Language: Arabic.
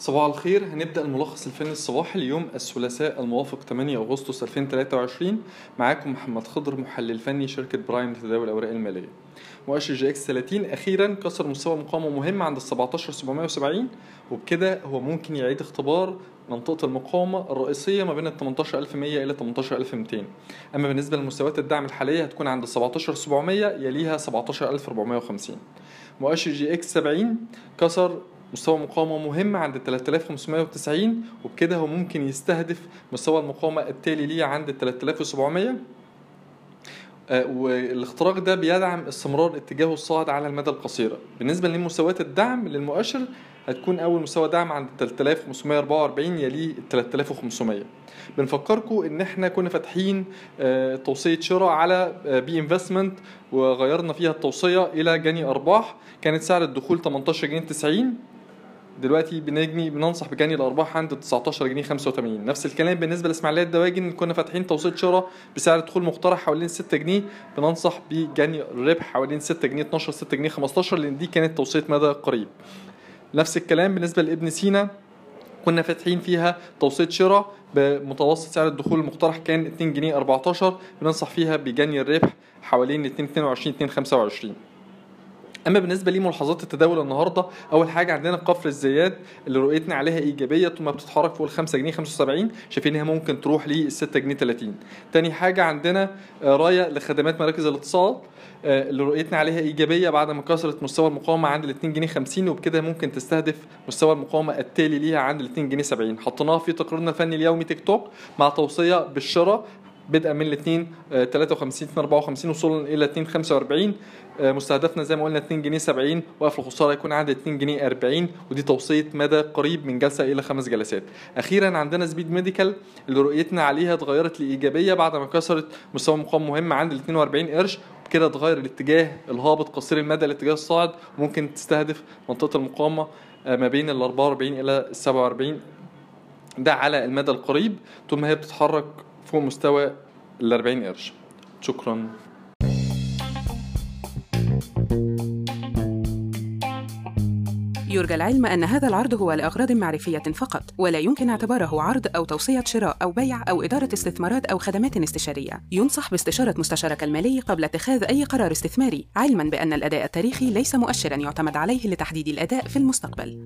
صباح الخير. هنبدأ الملخص الفني الصباحي ليوم الثلاثاء الموافق 8 أغسطس 2023 معاكم محمد خضر محلل فني شركة برايم لتداول الأوراق المالية. مؤشر EGX 30 أخيرا كسر مستوى مقاومة مهم عند ال 17770 وبكده هو ممكن يعيد اختبار منطقة المقاومة الرئيسية ما بين ال 18100 إلى 18200 أما بالنسبة لمستويات الدعم الحالية هتكون عند 17700 يليها 17450 مؤشر جي إكس 70 كسر مستوى مقاومة مهم عند 3590 وبكده هو ممكن يستهدف مستوى المقاومة التالي ليه عند 3700 آه، والاختراق ده بيدعم استمرار اتجاهه الصاعد على المدى القصير. بالنسبة لمستويات الدعم للمؤشر هتكون أول مستوى دعم عند 3544 يليه 3500 بنفكركم إن إحنا كنا فاتحين آه، توصية شراء على بي انفستمنت وغيرنا فيها التوصية إلى جني أرباح كانت سعر الدخول 18 جنيه 90 دلوقتي بنجني بننصح بجني الأرباح عند 19 جنيه 85 نفس الكلام بالنسبة لاسماعيليه الدواجن كنا فاتحين توصيل شراء بسعر دخول مقترح حوالين 6 جنيه. بننصح بجني الربح حوالين 6 جنيه 12 6 جنيه 15 لأن دي كانت توصية مدى قريب. نفس الكلام بالنسبة لابن سينا كنا فاتحين فيها توصية شراء بمتوسط سعر الدخول المقترح كان 2 جنيه 14 بننصح فيها بجني الربح حوالين 2 22 2 25 أما بالنسبة لملاحظات التداول النهارده أول حاجة عندنا قفر الزياد اللي رؤيتنا عليها إيجابية ثم بتتحرك فوق ال 5 جنيه 75 شايفين إنها ممكن تروح ل 6 جنيه 30 تاني حاجة عندنا آه، رايه لخدمات مراكز الاتصال آه، اللي رؤيتنا عليها إيجابية بعد ما كسرت مستوى المقاومة عند ال 2 جنيه 50 وبكده ممكن تستهدف مستوى المقاومة التالي ليها عند ال 2 جنيه 70 حطيناها في تقريرنا الفني اليومي تيك توك مع توصية بالشراء بدءا من الاثنين 53 2 54 وصولا إلى 2 45 آه، مستهدفنا زي ما قلنا 2 جنيه 70 وقف الخسارة يكون عند 2 جنيه 40 ودي توصية مدى قريب من جلسة إلى خمس جلسات. أخيرا عندنا سبيد ميديكال اللي رؤيتنا عليها اتغيرت لإيجابية بعد ما كسرت مستوى مقاومه مهم عند ال 42 قرش كده اتغير الاتجاه الهابط قصير المدى الاتجاه الصاعد وممكن تستهدف منطقة المقاومة آه، ما بين ال 44 إلى ال 47 ده على المدى القريب طول ما هي بتتحرك فوق مستوى ال 40 قرش. شكرا. يرجى العلم أن هذا العرض هو لأغراض معرفية فقط ولا يمكن اعتباره عرض أو توصية شراء أو بيع أو إدارة استثمارات أو خدمات استشارية. ينصح باستشارة مستشارك المالي قبل اتخاذ أي قرار استثماري علما بأن الأداء التاريخي ليس مؤشرا يعتمد عليه لتحديد الأداء في المستقبل.